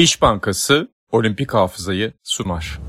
İş Bankası Olimpik Hafızayı sunar.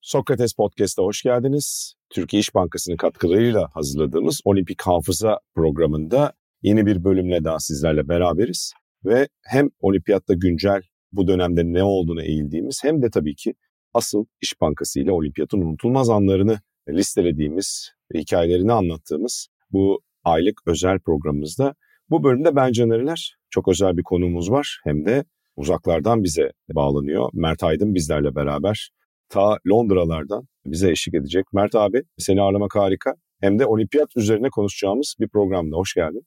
Sokrates Podcast'a hoş geldiniz. Türkiye İş Bankası'nın katkılarıyla hazırladığımız Olimpik Hafıza programında yeni bir bölümle daha sizlerle beraberiz. Ve hem olimpiyatta güncel bu dönemde ne olduğunu eğildiğimiz hem de tabii ki asıl İş Bankası ile olimpiyatın unutulmaz anlarını listelediğimiz hikayelerini anlattığımız bu aylık özel programımızda bu bölümde ben Canerler çok özel bir konuğumuz var hem de uzaklardan bize bağlanıyor. Mert Aydın bizlerle beraber ta Londralardan bize eşlik edecek. Mert abi seni ağırlamak harika. Hem de olimpiyat üzerine konuşacağımız bir programda. Hoş geldin.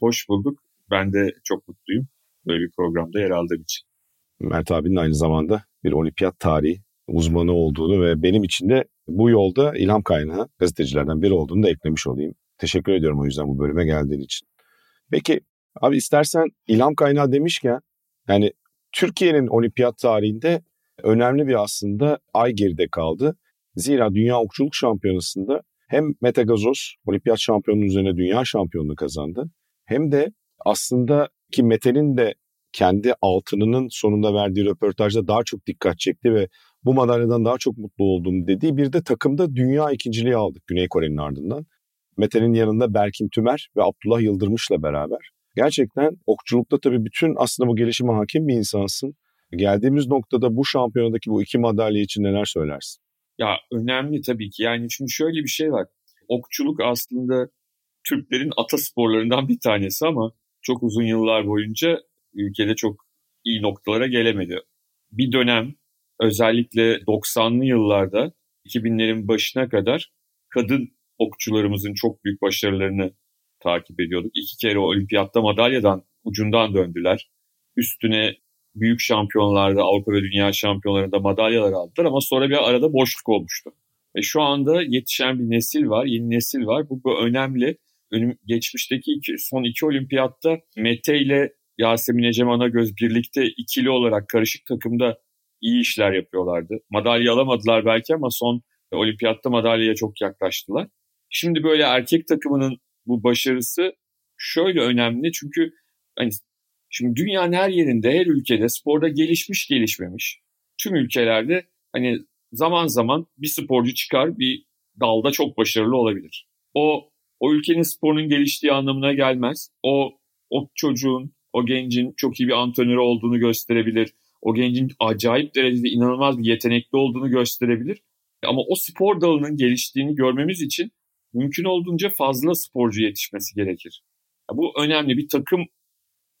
Hoş bulduk. Ben de çok mutluyum böyle bir programda yer aldığım için. Mert abinin aynı zamanda bir olimpiyat tarihi uzmanı olduğunu ve benim için de bu yolda ilham kaynağı gazetecilerden biri olduğunu da eklemiş olayım. Teşekkür ediyorum o yüzden bu bölüme geldiğin için. Peki abi istersen ilham kaynağı demişken yani Türkiye'nin olimpiyat tarihinde önemli bir aslında ay geride kaldı. Zira Dünya Okçuluk Şampiyonası'nda hem Mete Gazoz olimpiyat şampiyonunun üzerine dünya şampiyonluğu kazandı. Hem de aslında ki Mete'nin de kendi altınının sonunda verdiği röportajda daha çok dikkat çekti ve bu madalyadan daha çok mutlu oldum dediği bir de takımda dünya ikinciliği aldık Güney Kore'nin ardından. Mete'nin yanında Berkim Tümer ve Abdullah Yıldırmış'la beraber. Gerçekten okçulukta tabii bütün aslında bu gelişime hakim bir insansın. Geldiğimiz noktada bu şampiyonadaki bu iki madalya için neler söylersin? Ya önemli tabii ki. Yani çünkü şöyle bir şey var. Okçuluk aslında Türklerin atasporlarından bir tanesi ama çok uzun yıllar boyunca ülkede çok iyi noktalara gelemedi. Bir dönem özellikle 90'lı yıllarda 2000'lerin başına kadar kadın okçularımızın çok büyük başarılarını takip ediyorduk. İki kere olimpiyatta madalyadan ucundan döndüler. Üstüne büyük şampiyonlarda Avrupa ve Dünya şampiyonlarında madalyalar aldılar ama sonra bir arada boşluk olmuştu. Ve şu anda yetişen bir nesil var, yeni nesil var. Bu, bu önemli. Geçmişteki iki, son iki olimpiyatta Mete ile Yasemin Ecem Anagöz birlikte ikili olarak karışık takımda iyi işler yapıyorlardı. Madalya alamadılar belki ama son olimpiyatta madalyaya çok yaklaştılar. Şimdi böyle erkek takımının bu başarısı şöyle önemli çünkü hani şimdi dünyanın her yerinde, her ülkede sporda gelişmiş gelişmemiş tüm ülkelerde hani zaman zaman bir sporcu çıkar bir dalda çok başarılı olabilir. O o ülkenin sporunun geliştiği anlamına gelmez. O o çocuğun, o gencin çok iyi bir antrenör olduğunu gösterebilir. O gencin acayip derecede inanılmaz bir yetenekli olduğunu gösterebilir. Ama o spor dalının geliştiğini görmemiz için mümkün olduğunca fazla sporcu yetişmesi gerekir. Bu önemli bir takım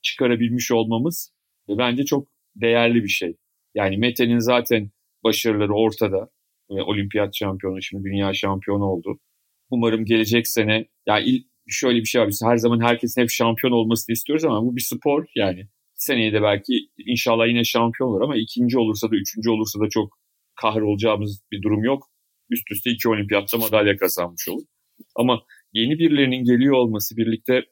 çıkarabilmiş olmamız ve bence çok değerli bir şey. Yani Mete'nin zaten başarıları ortada. Ve olimpiyat şampiyonu şimdi dünya şampiyonu oldu. Umarım gelecek sene ya il, şöyle bir şey var. Biz her zaman herkesin hep şampiyon olmasını istiyoruz ama bu bir spor yani. Seneye de belki inşallah yine şampiyon olur ama ikinci olursa da üçüncü olursa da çok kahrolacağımız bir durum yok. Üst üste iki olimpiyatta madalya kazanmış olur. Ama yeni birilerinin geliyor olması, birlikte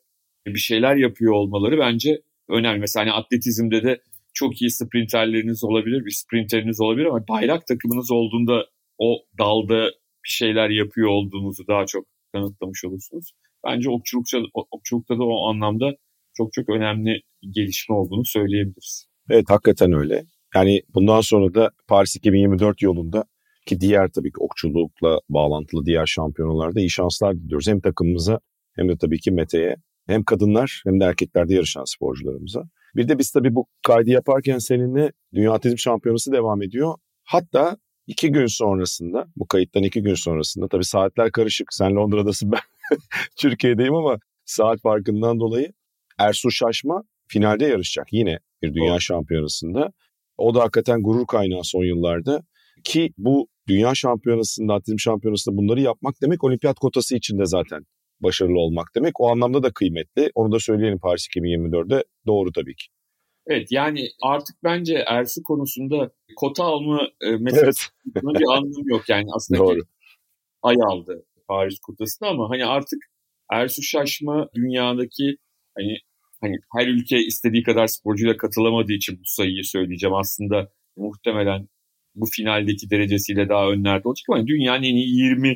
bir şeyler yapıyor olmaları bence önemli. Mesela hani atletizmde de çok iyi sprinterleriniz olabilir, bir sprinteriniz olabilir ama bayrak takımınız olduğunda o dalda bir şeyler yapıyor olduğunuzu daha çok kanıtlamış olursunuz. Bence okçulukça, okçulukta da o anlamda çok çok önemli gelişme olduğunu söyleyebiliriz. Evet hakikaten öyle. Yani bundan sonra da Paris 2024 yolunda ki diğer tabii ki okçulukla bağlantılı diğer şampiyonalarda iyi şanslar diliyoruz. Hem takımımıza hem de tabii ki Mete'ye hem kadınlar hem de erkeklerde yarışan sporcularımıza. Bir de biz tabii bu kaydı yaparken seninle Dünya Atletizm Şampiyonası devam ediyor. Hatta iki gün sonrasında, bu kayıttan iki gün sonrasında, tabii saatler karışık. Sen Londra'dasın, ben Türkiye'deyim ama saat farkından dolayı Ersu Şaşma finalde yarışacak yine bir dünya şampiyonasında. O da hakikaten gurur kaynağı son yıllarda. Ki bu dünya şampiyonasında, atletizm şampiyonasında bunları yapmak demek olimpiyat kotası içinde zaten başarılı olmak demek. O anlamda da kıymetli. Onu da söyleyelim Paris 2024'de. Doğru tabii ki. Evet yani artık bence Ersu konusunda kota alma e, meselesi evet. bir anlamı yok. Yani aslında Doğru. ay aldı Paris kotasını ama hani artık Ersu Şaşma dünyadaki hani hani her ülke istediği kadar sporcuyla katılamadığı için bu sayıyı söyleyeceğim. Aslında muhtemelen bu finaldeki derecesiyle daha önlerde olacak ama dünyanın en iyi 20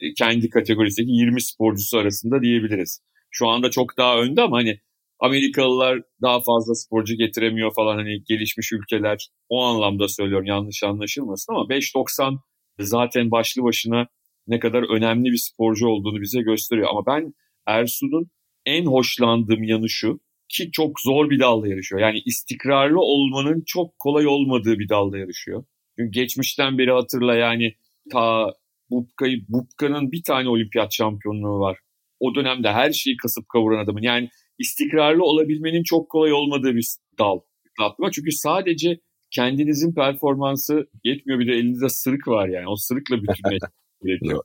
e, kendi kategorisindeki 20 sporcusu arasında diyebiliriz. Şu anda çok daha önde ama hani Amerikalılar daha fazla sporcu getiremiyor falan hani gelişmiş ülkeler o anlamda söylüyorum yanlış anlaşılmasın ama 5.90 zaten başlı başına ne kadar önemli bir sporcu olduğunu bize gösteriyor. Ama ben Ersun'un en hoşlandığım yanı şu ki çok zor bir dalda yarışıyor. Yani istikrarlı olmanın çok kolay olmadığı bir dalda yarışıyor. Çünkü geçmişten beri hatırla yani ta Bubka'yı, Bubka'nın bir tane olimpiyat şampiyonluğu var. O dönemde her şeyi kasıp kavuran adamın. Yani istikrarlı olabilmenin çok kolay olmadığı bir dal. Atma. Çünkü sadece kendinizin performansı yetmiyor bir de elinizde sırık var yani. O sırıkla bütünleşmek gerekiyor.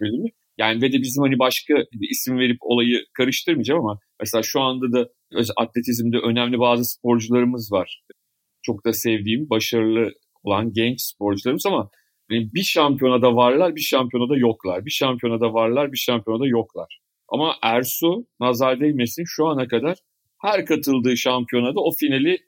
Yani ve de bizim hani başka isim verip olayı karıştırmayacağım ama mesela şu anda da atletizmde önemli bazı sporcularımız var. Çok da sevdiğim, başarılı olan genç sporcularımız ama bir şampiyonada varlar, bir şampiyonada yoklar. Bir şampiyonada varlar, bir şampiyonada yoklar. Ama Ersu nazar değmesin şu ana kadar her katıldığı şampiyonada o finali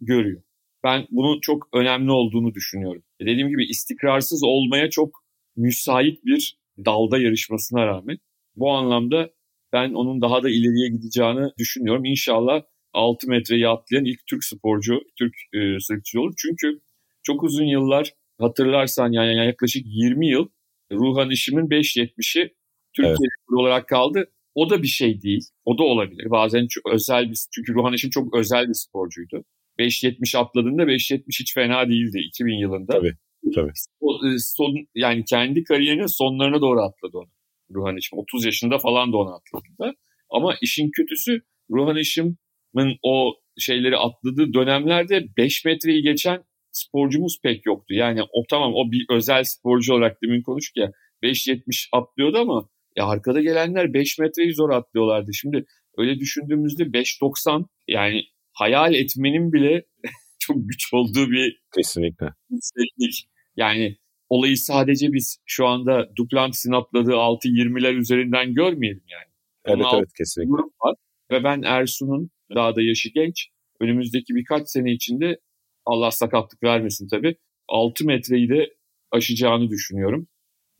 görüyor. Ben bunun çok önemli olduğunu düşünüyorum. E, dediğim gibi istikrarsız olmaya çok müsait bir dalda yarışmasına rağmen bu anlamda ben onun daha da ileriye gideceğini düşünüyorum. İnşallah 6 metreyi atlayan ilk Türk sporcu, Türk e, sırıkçı olur. Çünkü çok uzun yıllar hatırlarsan yani yaklaşık 20 yıl Ruhan İşim'in 5.70'i Türkiye evet. olarak kaldı. O da bir şey değil. O da olabilir. Bazen çok özel bir çünkü Ruhan İşim çok özel bir sporcuydu. 5.70 atladığında 5.70 hiç fena değildi 2000 yılında. Tabii. Tabii. O, e, son, yani kendi kariyerinin sonlarına doğru atladı onu. Ruhan İşim. 30 yaşında falan da onu atladı. Ama işin kötüsü Ruhan İşim'in o şeyleri atladığı dönemlerde 5 metreyi geçen sporcumuz pek yoktu. Yani o tamam o bir özel sporcu olarak demin konuştuk ya 5.70 atlıyordu ama ya arkada gelenler 5 metreyi zor atlıyorlardı. Şimdi öyle düşündüğümüzde 5.90 yani hayal etmenin bile çok güç olduğu bir kesinlikle. Teknik. Yani olayı sadece biz şu anda Duplantis'in atladığı 6.20'ler üzerinden görmeyelim yani. Evet Onun evet kesinlikle. Var. Ve ben Ersun'un daha da yaşı genç. Önümüzdeki birkaç sene içinde Allah sakatlık vermesin tabii. 6 metreyi de aşacağını düşünüyorum.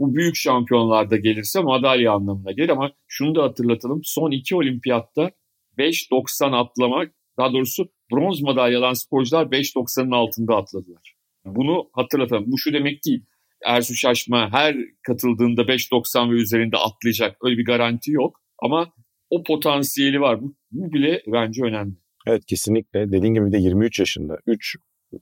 Bu büyük şampiyonlarda gelirse madalya anlamına gelir ama şunu da hatırlatalım. Son iki olimpiyatta 5.90 atlamak, daha doğrusu bronz madalyalan sporcular 5.90'ın altında atladılar. Bunu hatırlatalım. Bu şu demek değil. Ersu Şaşma her katıldığında 5.90 ve üzerinde atlayacak. Öyle bir garanti yok. Ama o potansiyeli var. Bu, bu bile bence önemli. Evet kesinlikle. Dediğin gibi de 23 yaşında. 3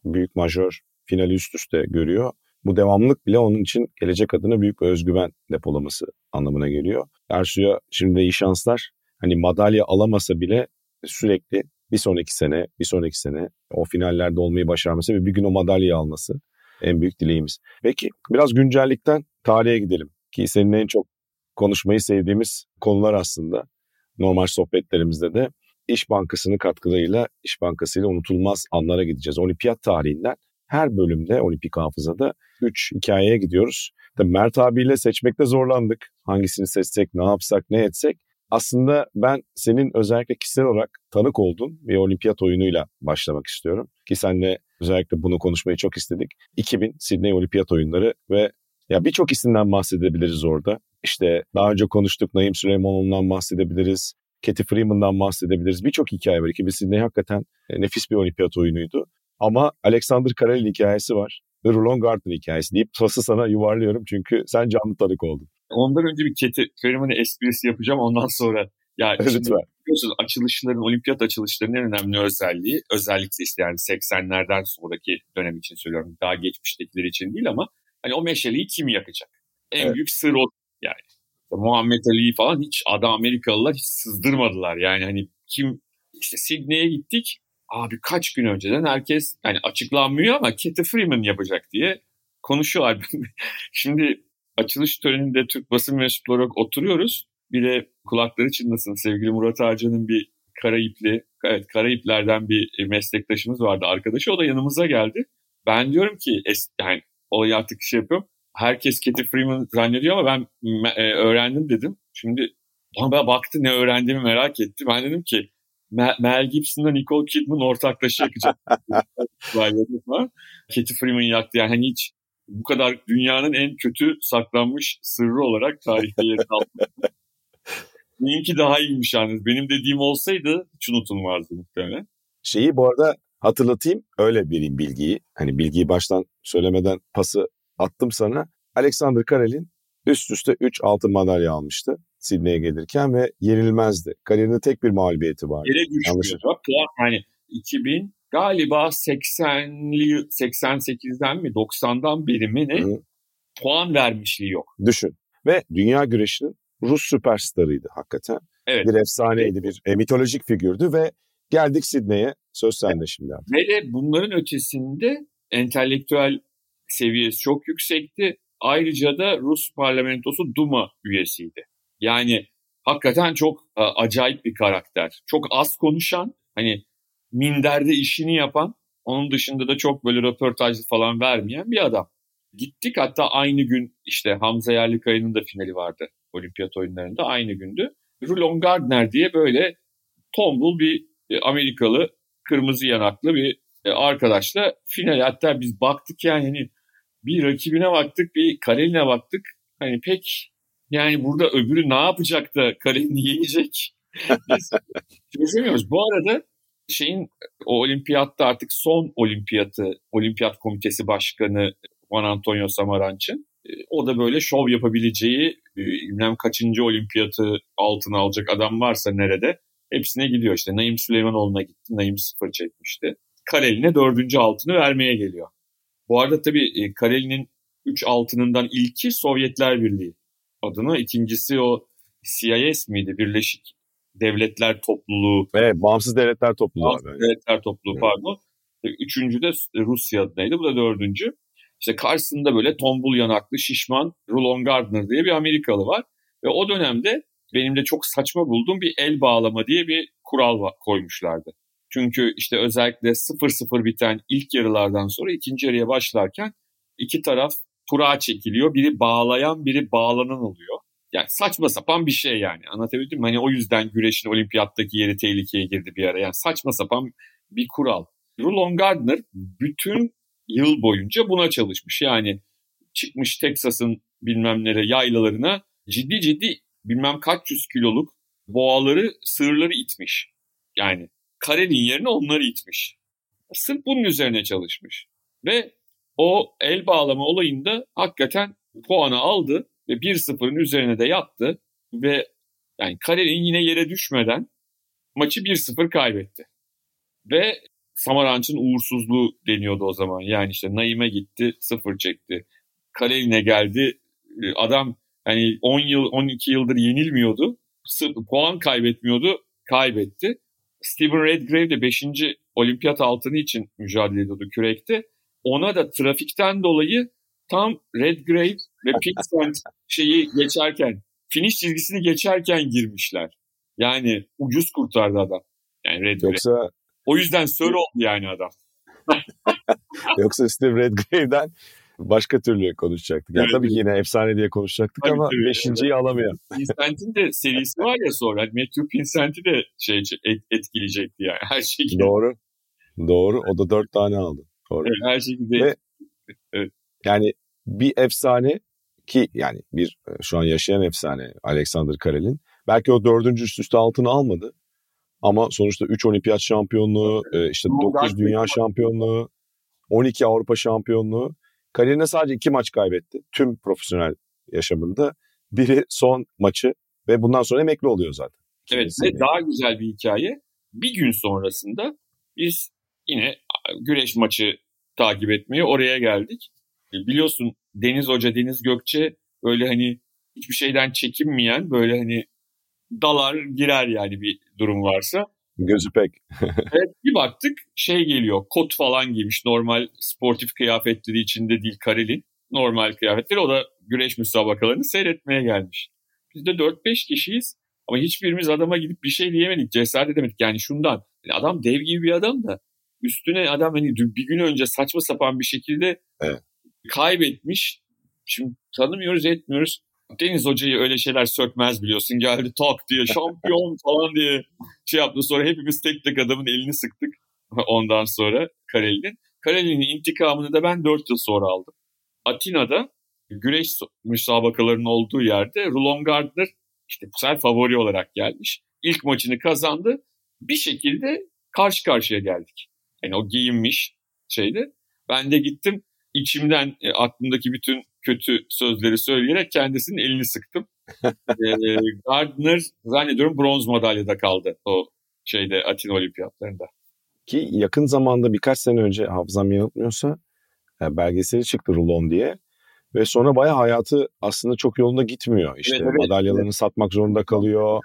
büyük majör finali üst üste görüyor. Bu devamlılık bile onun için gelecek adına büyük bir özgüven depolaması anlamına geliyor. Ersu'ya şimdi iyi şanslar. Hani madalya alamasa bile sürekli bir sonraki sene, bir sonraki sene o finallerde olmayı başarması ve bir gün o madalyayı alması en büyük dileğimiz. Peki biraz güncellikten tarihe gidelim ki senin en çok konuşmayı sevdiğimiz konular aslında normal sohbetlerimizde de İş Bankası'nın katkılarıyla İş Bankası ile unutulmaz anlara gideceğiz. Olimpiyat tarihinden her bölümde olimpik hafızada 3 hikayeye gidiyoruz. Tabii Mert abiyle seçmekte zorlandık. Hangisini seçsek, ne yapsak, ne etsek. Aslında ben senin özellikle kişisel olarak tanık oldun bir olimpiyat oyunuyla başlamak istiyorum. Ki senle özellikle bunu konuşmayı çok istedik. 2000 Sydney Olimpiyat Oyunları ve ya birçok isimden bahsedebiliriz orada. İşte daha önce konuştuk Naim Süleymanoğlu'ndan bahsedebiliriz. Katie Freeman'dan bahsedebiliriz. Birçok hikaye var. 2000 Sydney hakikaten e, nefis bir olimpiyat oyunuydu. Ama Alexander Karel hikayesi var. Ve Rulon Gardner hikayesi deyip pası sana yuvarlıyorum çünkü sen canlı tanık oldun. Ondan önce bir Katie Freeman esprisi yapacağım ondan sonra. Ya şimdi biliyorsunuz açılışların, olimpiyat açılışlarının en önemli özelliği özellikle işte yani 80'lerden sonraki dönem için söylüyorum. Daha geçmiştekiler için değil ama hani o meşaleyi kim yakacak? En evet. büyük sır o yani. Muhammed Ali falan hiç adam Amerikalılar hiç sızdırmadılar. Yani hani kim işte Sydney'e gittik. Abi kaç gün önceden herkes yani açıklanmıyor ama Katie Freeman yapacak diye konuşuyorlar. Şimdi açılış töreninde Türk basın mensupları olarak oturuyoruz. Bir de kulakları çınlasın sevgili Murat Arcan'ın bir Karayipli, evet Karayiplerden bir meslektaşımız vardı arkadaşı. O da yanımıza geldi. Ben diyorum ki yani olayı artık şey yapıyorum herkes Katie Freeman zannediyor ama ben e, öğrendim dedim. Şimdi bana baktı ne öğrendiğimi merak etti. Ben dedim ki Mel Gibson'la Nicole Kidman ortaklaşa yakacak. Katie Freeman yaktı. Yani hani hiç bu kadar dünyanın en kötü saklanmış sırrı olarak tarihte yerini aldı. Benimki daha iyiymiş yalnız. Benim dediğim olsaydı hiç unutulmazdı muhtemelen. Şeyi bu arada hatırlatayım. Öyle vereyim bilgiyi. Hani bilgiyi baştan söylemeden pası attım sana. Alexander Karel'in üst üste 3 altın madalya almıştı. Sidney'e gelirken ve yenilmezdi. Kariyerinde tek bir mağlubiyeti vardı. Yere düşmüyor. Puan hani 2000 galiba 80'li 88'den mi 90'dan beri mi ne Hı. puan vermişliği yok. Düşün. Ve dünya güreşinin Rus süperstarıydı hakikaten. Evet. Bir efsaneydi, bir e, mitolojik figürdü ve geldik Sidney'e. Söz sende şimdi. Ve de bunların ötesinde entelektüel seviyesi çok yüksekti. Ayrıca da Rus parlamentosu Duma üyesiydi. Yani hakikaten çok e, acayip bir karakter. Çok az konuşan, hani minderde işini yapan, onun dışında da çok böyle röportaj falan vermeyen bir adam. Gittik hatta aynı gün işte Hamza Yerlikaya'nın da finali vardı olimpiyat oyunlarında aynı gündü. Rulon Gardner diye böyle tombul bir e, Amerikalı kırmızı yanaklı bir e, arkadaşla final hatta biz baktık yani hani bir rakibine baktık bir Karelin'e baktık hani pek yani burada öbürü ne yapacak da Karelin'i yiyecek biz çözemiyoruz. Bu arada şeyin o olimpiyatta artık son olimpiyatı olimpiyat komitesi başkanı Juan Antonio Samaranch'ın e, o da böyle şov yapabileceği e, bilmem kaçıncı olimpiyatı altına alacak adam varsa nerede hepsine gidiyor işte. Naim Süleymanoğlu'na gitti. Naim sıfır çekmişti. Kareli'ne dördüncü altını vermeye geliyor. Bu arada tabii e, Kareli'nin üç altınından ilki Sovyetler Birliği adına. ikincisi o CIS miydi? Birleşik Devletler Topluluğu. Evet, Bağımsız Devletler Topluluğu. Bağımsız Devletler Topluluğu evet. pardon. Üçüncü de Rusya adınaydı. Bu da dördüncü. İşte karşısında böyle tombul yanaklı, şişman Rulon Gardner diye bir Amerikalı var. Ve o dönemde benim de çok saçma bulduğum bir el bağlama diye bir kural koymuşlardı. Çünkü işte özellikle 0-0 biten ilk yarılardan sonra ikinci yarıya başlarken iki taraf kura çekiliyor. Biri bağlayan, biri bağlanan oluyor. Yani saçma sapan bir şey yani. Anlatabildim mi? Hani o yüzden güreşin olimpiyattaki yeri tehlikeye girdi bir ara. Yani saçma sapan bir kural. Rulon Gardner bütün yıl boyunca buna çalışmış. Yani çıkmış Teksas'ın bilmem nere yaylalarına ciddi ciddi bilmem kaç yüz kiloluk boğaları, sığırları itmiş. Yani karenin yerine onları itmiş. Sırf bunun üzerine çalışmış. Ve o el bağlama olayında hakikaten puanı aldı ve 1-0'ın üzerine de yattı ve yani karenin yine yere düşmeden maçı 1-0 kaybetti. Ve Samaranç'ın uğursuzluğu deniyordu o zaman. Yani işte Naim'e gitti, sıfır çekti. Kareline geldi. E, adam hani 10 yıl, 12 yıldır yenilmiyordu. Puan kaybetmiyordu, kaybetti. Steven Redgrave de 5. olimpiyat altını için mücadele ediyordu kürekte. Ona da trafikten dolayı tam Redgrave ve Pinsent şeyi geçerken, finish çizgisini geçerken girmişler. Yani ucuz kurtardı adam. Yani Redgrave. Yoksa o yüzden Sir oldu yani adam. Yoksa Steve Redgrave'den başka türlü konuşacaktık. Yani evet, tabii ki yine efsane diye konuşacaktık tabii, ama tabii. beşinciyi alamıyor. Pinsent'in de serisi var ya sonra. Matthew Pinsent'i de şey etkileyecekti yani her şekilde. Doğru. Doğru. O da dört tane aldı. Evet, her şekilde. Ve, evet. Yani bir efsane ki yani bir e, şu an yaşayan efsane Alexander Karel'in belki o dördüncü üst üste altını almadı ama sonuçta 3 olimpiyat şampiyonluğu, e, işte 9 dünya şampiyonluğu, 12 Avrupa şampiyonluğu. Kariyerine sadece 2 maç kaybetti tüm profesyonel yaşamında. Biri son maçı ve bundan sonra emekli oluyor zaten. Evet ve daha güzel bir hikaye. Bir gün sonrasında biz yine güreş maçı takip etmeye oraya geldik. E, biliyorsun Deniz Hoca, Deniz Gökçe böyle hani hiçbir şeyden çekinmeyen böyle hani dalar girer yani bir durum varsa. Gözü pek. evet bir baktık şey geliyor kot falan giymiş normal sportif kıyafetleri içinde değil Karel'in normal kıyafetleri o da güreş müsabakalarını seyretmeye gelmiş. Biz de 4-5 kişiyiz ama hiçbirimiz adama gidip bir şey diyemedik cesaret edemedik yani şundan. Yani adam dev gibi bir adam da üstüne adam hani bir gün önce saçma sapan bir şekilde evet. kaybetmiş. Şimdi tanımıyoruz etmiyoruz. Deniz Hoca'yı öyle şeyler sökmez biliyorsun. Geldi tak diye şampiyon falan diye şey yaptı. Sonra hepimiz tek tek adamın elini sıktık. Ondan sonra Kareli'nin. Kareli'nin intikamını da ben 4 yıl sonra aldım. Atina'da güreş müsabakalarının olduğu yerde Rulon Gardner işte bu sefer favori olarak gelmiş. İlk maçını kazandı. Bir şekilde karşı karşıya geldik. Yani o giyinmiş şeydi. Ben de gittim içimden e, aklımdaki bütün kötü sözleri söyleyerek kendisinin elini sıktım. e, Gardner zannediyorum bronz madalyada kaldı o şeyde Atina olimpiyatlarında. Ki yakın zamanda birkaç sene önce hafızam yanıltmıyorsa e, belgeseli çıktı Rulon diye. Ve sonra bayağı hayatı aslında çok yolunda gitmiyor. İşte evet, evet, madalyalarını evet. satmak zorunda kalıyor.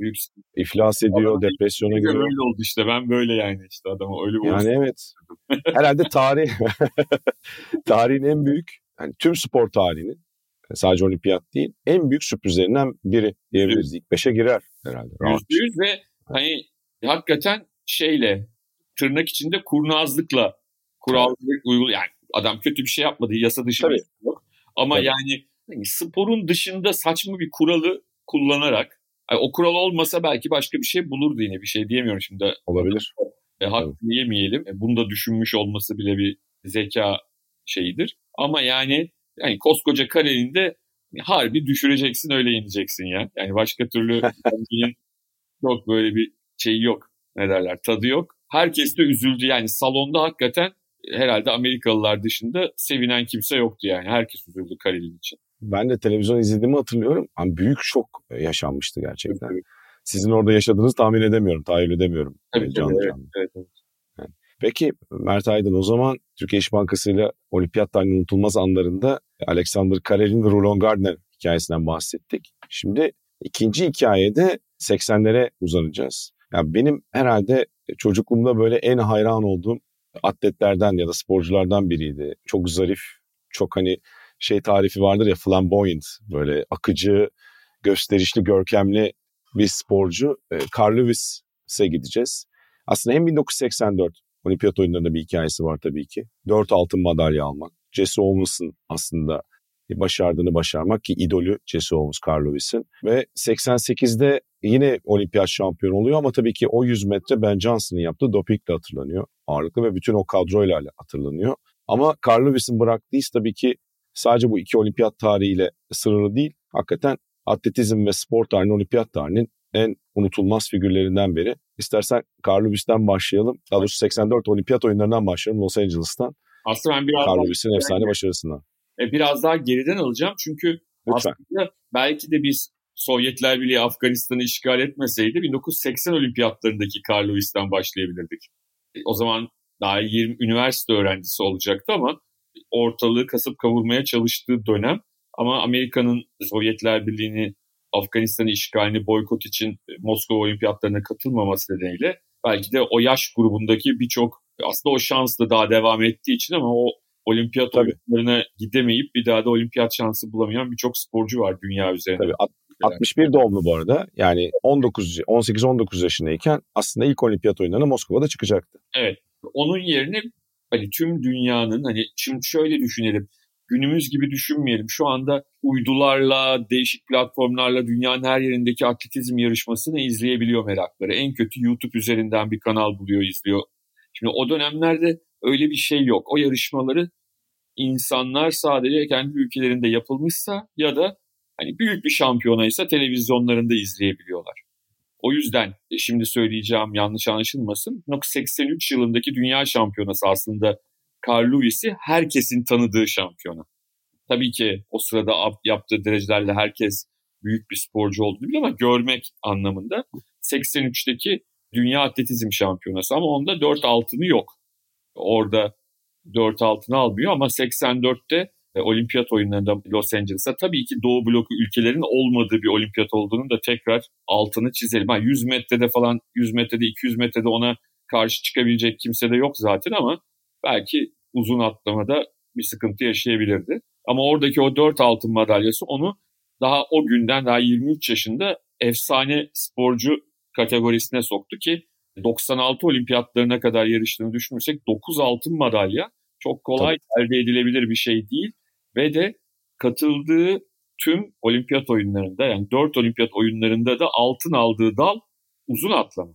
Büyük iflas ediyor, Adam depresyona giriyor. Öyle oldu işte ben böyle yani işte adamı öyle Yani olsun. evet. Herhalde tarih tarihin en büyük yani tüm spor tarihinin sadece olimpiyat değil en büyük sürprizlerinden biri diyebiliriz. İlk beşe girer herhalde. Yüzde yüz ve hani hakikaten şeyle tırnak içinde kurnazlıkla kuralları uygul yani adam kötü bir şey yapmadı yasa dışı Tabii. bir şey yok. Ama Tabii. yani hani sporun dışında saçma bir kuralı kullanarak yani o kural olmasa belki başka bir şey bulurdu yine bir şey diyemiyorum şimdi. Olabilir. E, hakkını yemeyelim. E, bunu da düşünmüş olması bile bir zeka şeyidir. Ama yani yani koskoca karelinde harbi düşüreceksin öyle yeneceksin ya. Yani başka türlü çok böyle bir şey yok. Ne derler tadı yok. Herkes de üzüldü yani salonda hakikaten herhalde Amerikalılar dışında sevinen kimse yoktu yani. Herkes üzüldü Karelin için. Ben de televizyon izlediğimi hatırlıyorum. Yani büyük şok yaşanmıştı gerçekten. Evet. Sizin orada yaşadığınızı tahmin edemiyorum, tahayyül edemiyorum. Evet, canlı evet, canlı. evet, evet. Yani. Peki Mert Aydın o zaman Türkiye İş Bankası ile olimpiyat tarihinin unutulmaz anlarında Alexander Karelin ve Roland Gardner hikayesinden bahsettik. Şimdi ikinci hikayede 80'lere uzanacağız. Yani benim herhalde çocukluğumda böyle en hayran olduğum atletlerden ya da sporculardan biriydi. Çok zarif, çok hani şey tarifi vardır ya flamboyant böyle akıcı, gösterişli, görkemli bir sporcu. E, Carl Lewis'e gideceğiz. Aslında hem 1984 olimpiyat oyunlarında bir hikayesi var tabii ki. Dört altın madalya almak. Jesse Owens'ın aslında başardığını başarmak ki idolü Jesse Owens, Carl Lewis'in. Ve 88'de yine olimpiyat şampiyonu oluyor ama tabii ki o 100 metre Ben Johnson'ın yaptığı dopingle hatırlanıyor ağırlıklı ve bütün o kadroyla hatırlanıyor. Ama Carl Lewis'in bıraktığı iz tabii ki sadece bu iki olimpiyat tarihiyle sınırlı değil. Hakikaten atletizm ve spor tarihinin olimpiyat tarihinin en unutulmaz figürlerinden biri. İstersen Carl Lewis'ten başlayalım. Daha doğrusu 84 olimpiyat oyunlarından başlayalım Los Angeles'tan. Aslında ben biraz Carl Lewis'in efsane başarısından. E, biraz daha geriden alacağım çünkü Lütfen. aslında belki de biz Sovyetler Birliği Afganistan'ı işgal etmeseydi 1980 olimpiyatlarındaki Carl Lewis'ten başlayabilirdik. E, o zaman daha 20 üniversite öğrencisi olacaktı ama ortalığı kasıp kavurmaya çalıştığı dönem ama Amerika'nın Sovyetler Birliği'ni Afganistan'ı işgalini boykot için Moskova olimpiyatlarına katılmaması nedeniyle belki de o yaş grubundaki birçok aslında o şansla daha devam ettiği için ama o olimpiyat Tabii. oyunlarına gidemeyip bir daha da olimpiyat şansı bulamayan birçok sporcu var dünya üzerinde. Tabii. 61 doğumlu bu arada. Yani 19 18-19 yaşındayken aslında ilk olimpiyat oyunlarına Moskova'da çıkacaktı. Evet. Onun yerine hani tüm dünyanın hani şimdi şöyle düşünelim. Günümüz gibi düşünmeyelim. Şu anda uydularla, değişik platformlarla dünyanın her yerindeki atletizm yarışmasını izleyebiliyor merakları. En kötü YouTube üzerinden bir kanal buluyor, izliyor. Şimdi o dönemlerde öyle bir şey yok. O yarışmaları insanlar sadece kendi ülkelerinde yapılmışsa ya da hani büyük bir şampiyonaysa televizyonlarında izleyebiliyorlar. O yüzden e, şimdi söyleyeceğim yanlış anlaşılmasın. 1983 yılındaki dünya şampiyonası aslında Carl Lewis'i herkesin tanıdığı şampiyona. Tabii ki o sırada yaptığı derecelerle herkes büyük bir sporcu olduğunu biliyor ama görmek anlamında 83'teki dünya atletizm şampiyonası ama onda 4 altını yok. Orada 4 altını almıyor ama 84'te e, olimpiyat oyunlarında Los Angeles'a tabii ki Doğu bloku ülkelerin olmadığı bir olimpiyat olduğunu da tekrar altını çizelim. Ha, 100 metrede falan 100 metrede 200 metrede ona karşı çıkabilecek kimse de yok zaten ama belki uzun atlamada bir sıkıntı yaşayabilirdi. Ama oradaki o 4 altın madalyası onu daha o günden daha 23 yaşında efsane sporcu kategorisine soktu ki 96 olimpiyatlarına kadar yarıştığını düşünürsek 9 altın madalya çok kolay Tabii. elde edilebilir bir şey değil ve de katıldığı tüm olimpiyat oyunlarında yani 4 olimpiyat oyunlarında da altın aldığı dal uzun atlama.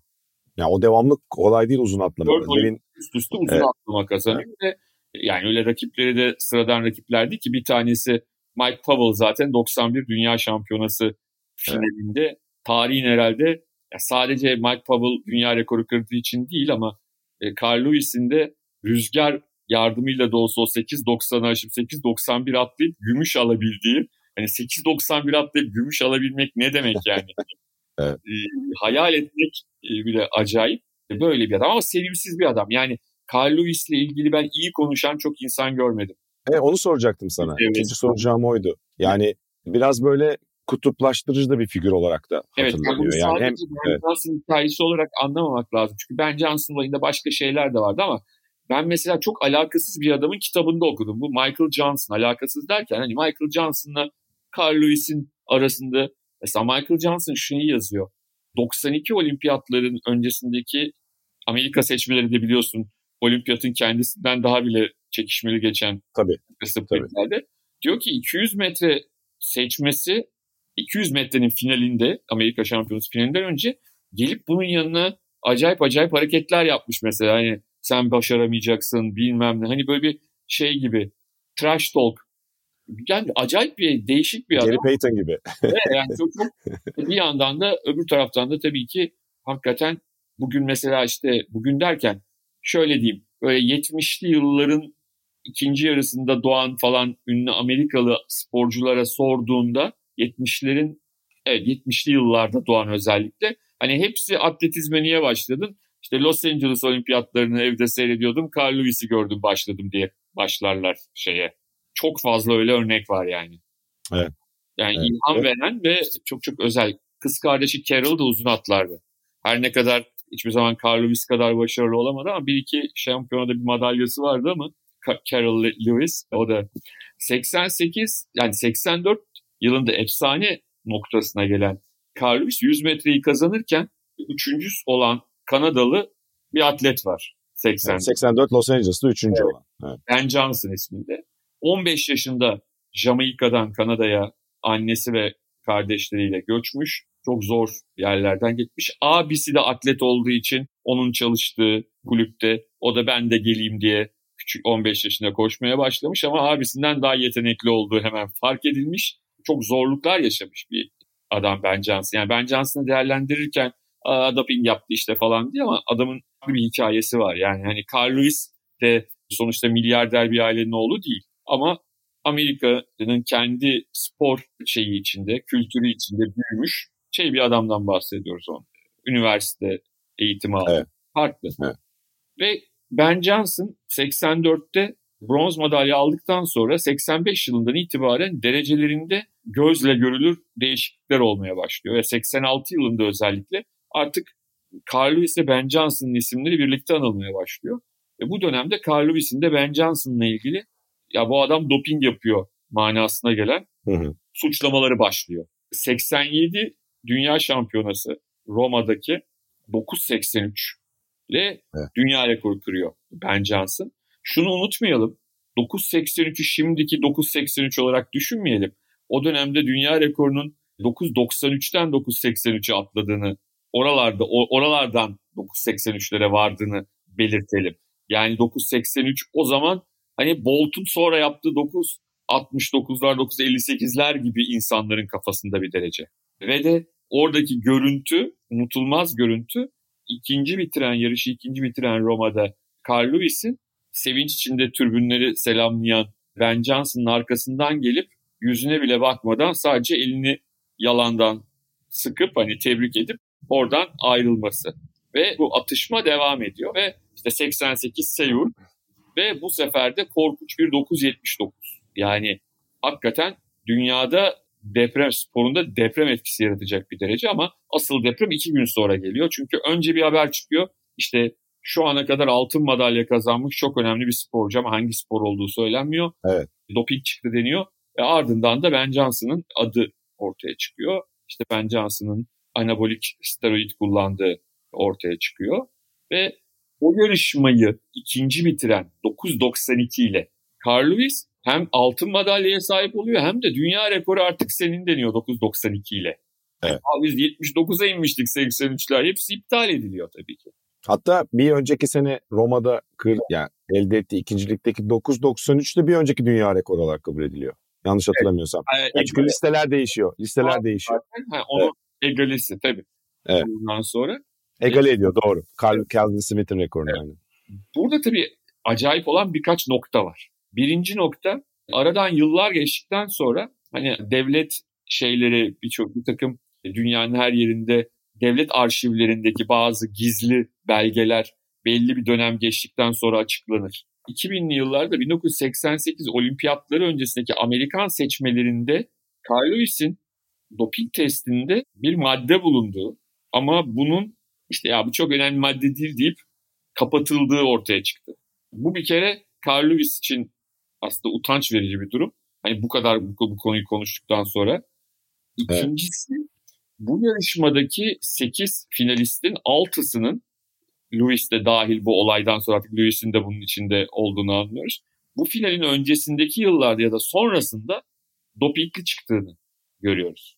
Ya o devamlı kolay değil uzun atlama. 4 Benim... üst üste uzun evet. atlama kazanıyor evet. ve yani öyle rakipleri de sıradan rakiplerdi ki bir tanesi Mike Powell zaten 91 Dünya Şampiyonası finalinde evet. tarihin herhalde ya sadece Mike Powell dünya rekoru kırdığı için değil ama e, Carl Lewis'in de rüzgar yardımıyla da olsa o 8.90'ı aşıp 8.91 atlayıp gümüş alabildiği hani 8.91 atlayıp gümüş alabilmek ne demek yani? evet. e, hayal etmek e, bile acayip. E, böyle bir adam ama sevimsiz bir adam. Yani Carl Lewis'le ilgili ben iyi konuşan çok insan görmedim. E, onu soracaktım sana. Evet. İkinci soracağım oydu. Yani biraz böyle kutuplaştırıcı da bir figür olarak da hatırlanıyor. Evet, yani, yani hem evet. hikayesi olarak anlamamak lazım. Çünkü Ben Johnson olayında başka şeyler de vardı ama ben mesela çok alakasız bir adamın kitabında okudum. Bu Michael Johnson. Alakasız derken hani Michael Johnson'la Carl Lewis'in arasında mesela Michael Johnson şunu yazıyor. 92 olimpiyatların öncesindeki Amerika seçmeleri de biliyorsun olimpiyatın kendisinden daha bile çekişmeli geçen tabii, tabii. Diyor ki 200 metre seçmesi 200 metrenin finalinde Amerika Şampiyonası finalinden önce gelip bunun yanına acayip acayip hareketler yapmış mesela. Hani sen başaramayacaksın bilmem ne. Hani böyle bir şey gibi trash talk. Yani acayip bir değişik bir adam. Gary Payton gibi. evet, yani çok, çok bir yandan da öbür taraftan da tabii ki hakikaten bugün mesela işte bugün derken şöyle diyeyim böyle 70'li yılların ikinci yarısında doğan falan ünlü Amerikalı sporculara sorduğunda 70'lerin evet 70'li yıllarda doğan özellikle hani hepsi atletizme niye başladın? İşte Los Angeles olimpiyatlarını evde seyrediyordum. Carl Lewis'i gördüm başladım diye başlarlar şeye. Çok fazla öyle örnek var yani. Evet. Yani evet. ilham evet. veren ve çok çok özel. Kız kardeşi Carol da uzun atlardı. Her ne kadar hiçbir zaman Carl Lewis kadar başarılı olamadı ama bir iki şampiyonada bir madalyası vardı ama Carol Lewis o da 88 yani 84 yılında efsane noktasına gelen Carl Lewis 100 metreyi kazanırken üçüncü olan Kanadalı bir atlet var. 80. Yani 84 Los Angeles'ta üçüncü evet. olan. Evet. Ben Johnson isminde. 15 yaşında Jamaika'dan Kanada'ya annesi ve kardeşleriyle göçmüş. Çok zor yerlerden gitmiş. Abisi de atlet olduğu için onun çalıştığı kulüpte o da ben de geleyim diye küçük 15 yaşında koşmaya başlamış ama abisinden daha yetenekli olduğu hemen fark edilmiş. Çok zorluklar yaşamış bir adam Ben Johnson. Yani Ben Johnson'ı değerlendirirken doping yaptı işte falan diye ama adamın bir hikayesi var. Yani hani Carl Lewis de sonuçta milyarder bir ailenin oğlu değil. Ama Amerika'nın kendi spor şeyi içinde, kültürü içinde büyümüş şey bir adamdan bahsediyoruz onu. Üniversite eğitimi aldı. Evet. Farklı. Evet. Ve Ben Johnson 84'te bronz madalya aldıktan sonra 85 yılından itibaren derecelerinde gözle görülür değişiklikler olmaya başlıyor. Ve 86 yılında özellikle artık Carl Lewis ve Ben Johnson'ın isimleri birlikte anılmaya başlıyor. Ve bu dönemde Carl Lewis'in de Ben Johnson'la ilgili ya bu adam doping yapıyor manasına gelen hı hı. suçlamaları başlıyor. 87 Dünya Şampiyonası Roma'daki 9.83 ile evet. dünya rekoru kırıyor Ben Johnson. Şunu unutmayalım. 9.83'ü şimdiki 9.83 olarak düşünmeyelim. O dönemde dünya rekorunun 9.93'ten 9.83'e atladığını oralarda oralardan 9.83'lere vardığını belirtelim. Yani 9.83 o zaman hani Bolt'un sonra yaptığı 9.69'lar 9.58'ler gibi insanların kafasında bir derece. Ve de oradaki görüntü, unutulmaz görüntü ikinci bitiren yarışı ikinci bitiren Roma'da Carl Lewis'in sevinç içinde türbünleri selamlayan Ben Johnson'ın arkasından gelip yüzüne bile bakmadan sadece elini yalandan sıkıp hani tebrik edip oradan ayrılması. Ve bu atışma devam ediyor ve işte 88 Seul ve bu sefer de korkunç bir 979. Yani hakikaten dünyada deprem sporunda deprem etkisi yaratacak bir derece ama asıl deprem iki gün sonra geliyor. Çünkü önce bir haber çıkıyor. İşte şu ana kadar altın madalya kazanmış çok önemli bir sporcu ama hangi spor olduğu söylenmiyor. Evet. Doping çıktı deniyor. Ve ardından da Ben Johnson'ın adı ortaya çıkıyor. İşte Ben Johnson'ın anabolik steroid kullandığı ortaya çıkıyor. Ve o yarışmayı ikinci bitiren 9.92 ile Carl Lewis hem altın madalyaya sahip oluyor hem de dünya rekoru artık senin deniyor 9.92 ile. Evet. Biz 79'a inmiştik 83'ler. Hepsi iptal ediliyor tabii ki. Hatta bir önceki sene Roma'da kır, yani elde ettiği ikincilikteki 9.93'te bir önceki dünya rekoru olarak kabul ediliyor. Yanlış hatırlamıyorsam. Evet. Yani çünkü listeler değişiyor. Listeler ha, değişiyor. Ha, onu evet. Egalesi tabii. Evet. Ondan sonra. Egale ediyor doğru. Carl, Calvin Smith'in rekorunu evet. yani. Burada tabii acayip olan birkaç nokta var. Birinci nokta aradan yıllar geçtikten sonra hani devlet şeyleri birçok bir takım dünyanın her yerinde devlet arşivlerindeki bazı gizli belgeler belli bir dönem geçtikten sonra açıklanır. 2000'li yıllarda 1988 olimpiyatları öncesindeki Amerikan seçmelerinde Carl Lewis'in doping testinde bir madde bulunduğu ama bunun işte ya bu çok önemli madde değil deyip kapatıldığı ortaya çıktı. Bu bir kere Carl Lewis için aslında utanç verici bir durum. Hani bu kadar bu, bu konuyu konuştuktan sonra. İkincisi evet. bu yarışmadaki 8 finalistin 6'sının Lewis de dahil bu olaydan sonra artık Lewis'in de bunun içinde olduğunu anlıyoruz. Bu finalin öncesindeki yıllarda ya da sonrasında dopingli çıktığını görüyoruz.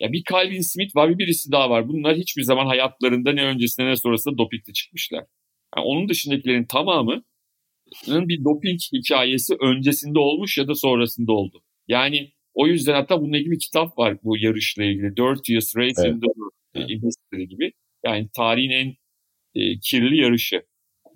Ya bir Calvin Smith var bir birisi daha var. Bunlar hiçbir zaman hayatlarında ne öncesinde ne sonrasında dopingli çıkmışlar. Yani onun dışındakilerin tamamı bir doping hikayesi öncesinde olmuş ya da sonrasında oldu. Yani o yüzden hatta bununla ilgili bir kitap var bu yarışla ilgili. Dirtiest Race evet. in the World evet. Gibi. Yani tarihin en e, kirli yarışı.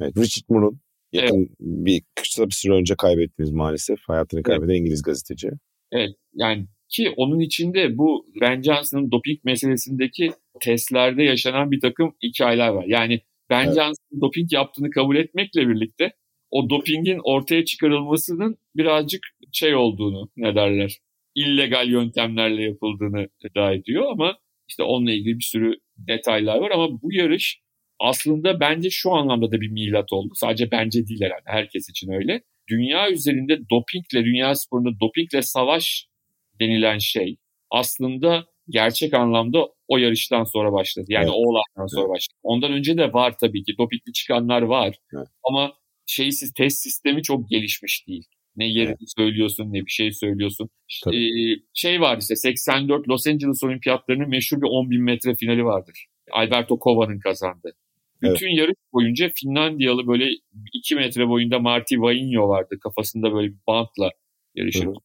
Evet, Richard Moore'un yakın evet. bir kısa bir süre önce kaybettiğimiz maalesef. Hayatını kaybeden evet. İngiliz gazeteci. Evet yani ki onun içinde bu Ben Johnson'ın doping meselesindeki testlerde yaşanan bir takım hikayeler var. Yani Ben evet. Johnson'ın doping yaptığını kabul etmekle birlikte o dopingin ortaya çıkarılmasının birazcık şey olduğunu ne derler illegal yöntemlerle yapıldığını iddia ediyor ama işte onunla ilgili bir sürü detaylar var ama bu yarış aslında bence şu anlamda da bir milat oldu. Sadece bence değil herhalde herkes için öyle. Dünya üzerinde dopingle, dünya sporunda dopingle savaş denilen şey aslında gerçek anlamda o yarıştan sonra başladı. Yani evet. o olaydan sonra evet. başladı. Ondan önce de var tabii ki dopingli çıkanlar var. Evet. Ama şeysiz test sistemi çok gelişmiş değil. Ne yerini evet. söylüyorsun ne bir şey söylüyorsun. Ee, şey var işte 84 Los Angeles Olimpiyatlarının meşhur bir 10 bin metre finali vardır. Alberto Kova'nın kazandı. Bütün evet. yarış boyunca Finlandiyalı böyle 2 metre boyunda Marty Vainio vardı. Kafasında böyle bir bantla yarışırdı.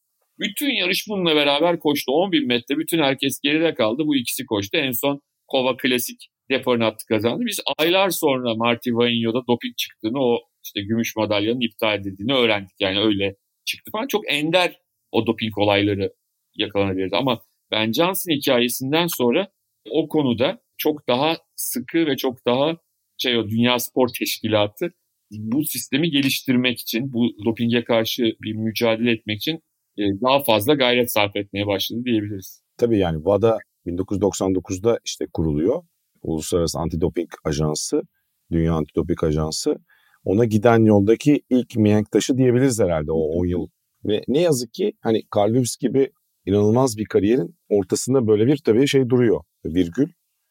Bütün yarış bununla beraber koştu. 10 bin metre bütün herkes geride kaldı. Bu ikisi koştu. En son Kova klasik deparını attı kazandı. Biz aylar sonra Marty Vainio'da doping çıktığını o işte gümüş madalyanın iptal edildiğini öğrendik. Yani öyle çıktı falan. Çok ender o doping olayları yakalanabilirdi. Ama Ben Johnson hikayesinden sonra o konuda çok daha sıkı ve çok daha şey o Dünya Spor Teşkilatı bu sistemi geliştirmek için, bu dopinge karşı bir mücadele etmek için daha fazla gayret sarf etmeye başladı diyebiliriz. Tabii yani WADA 1999'da işte kuruluyor. Uluslararası Antidoping Ajansı, Dünya Antidoping Ajansı. Ona giden yoldaki ilk mihenk taşı diyebiliriz herhalde o 10 yıl. Ve ne yazık ki hani Carl Lewis gibi inanılmaz bir kariyerin ortasında böyle bir tabii şey duruyor. Virgül.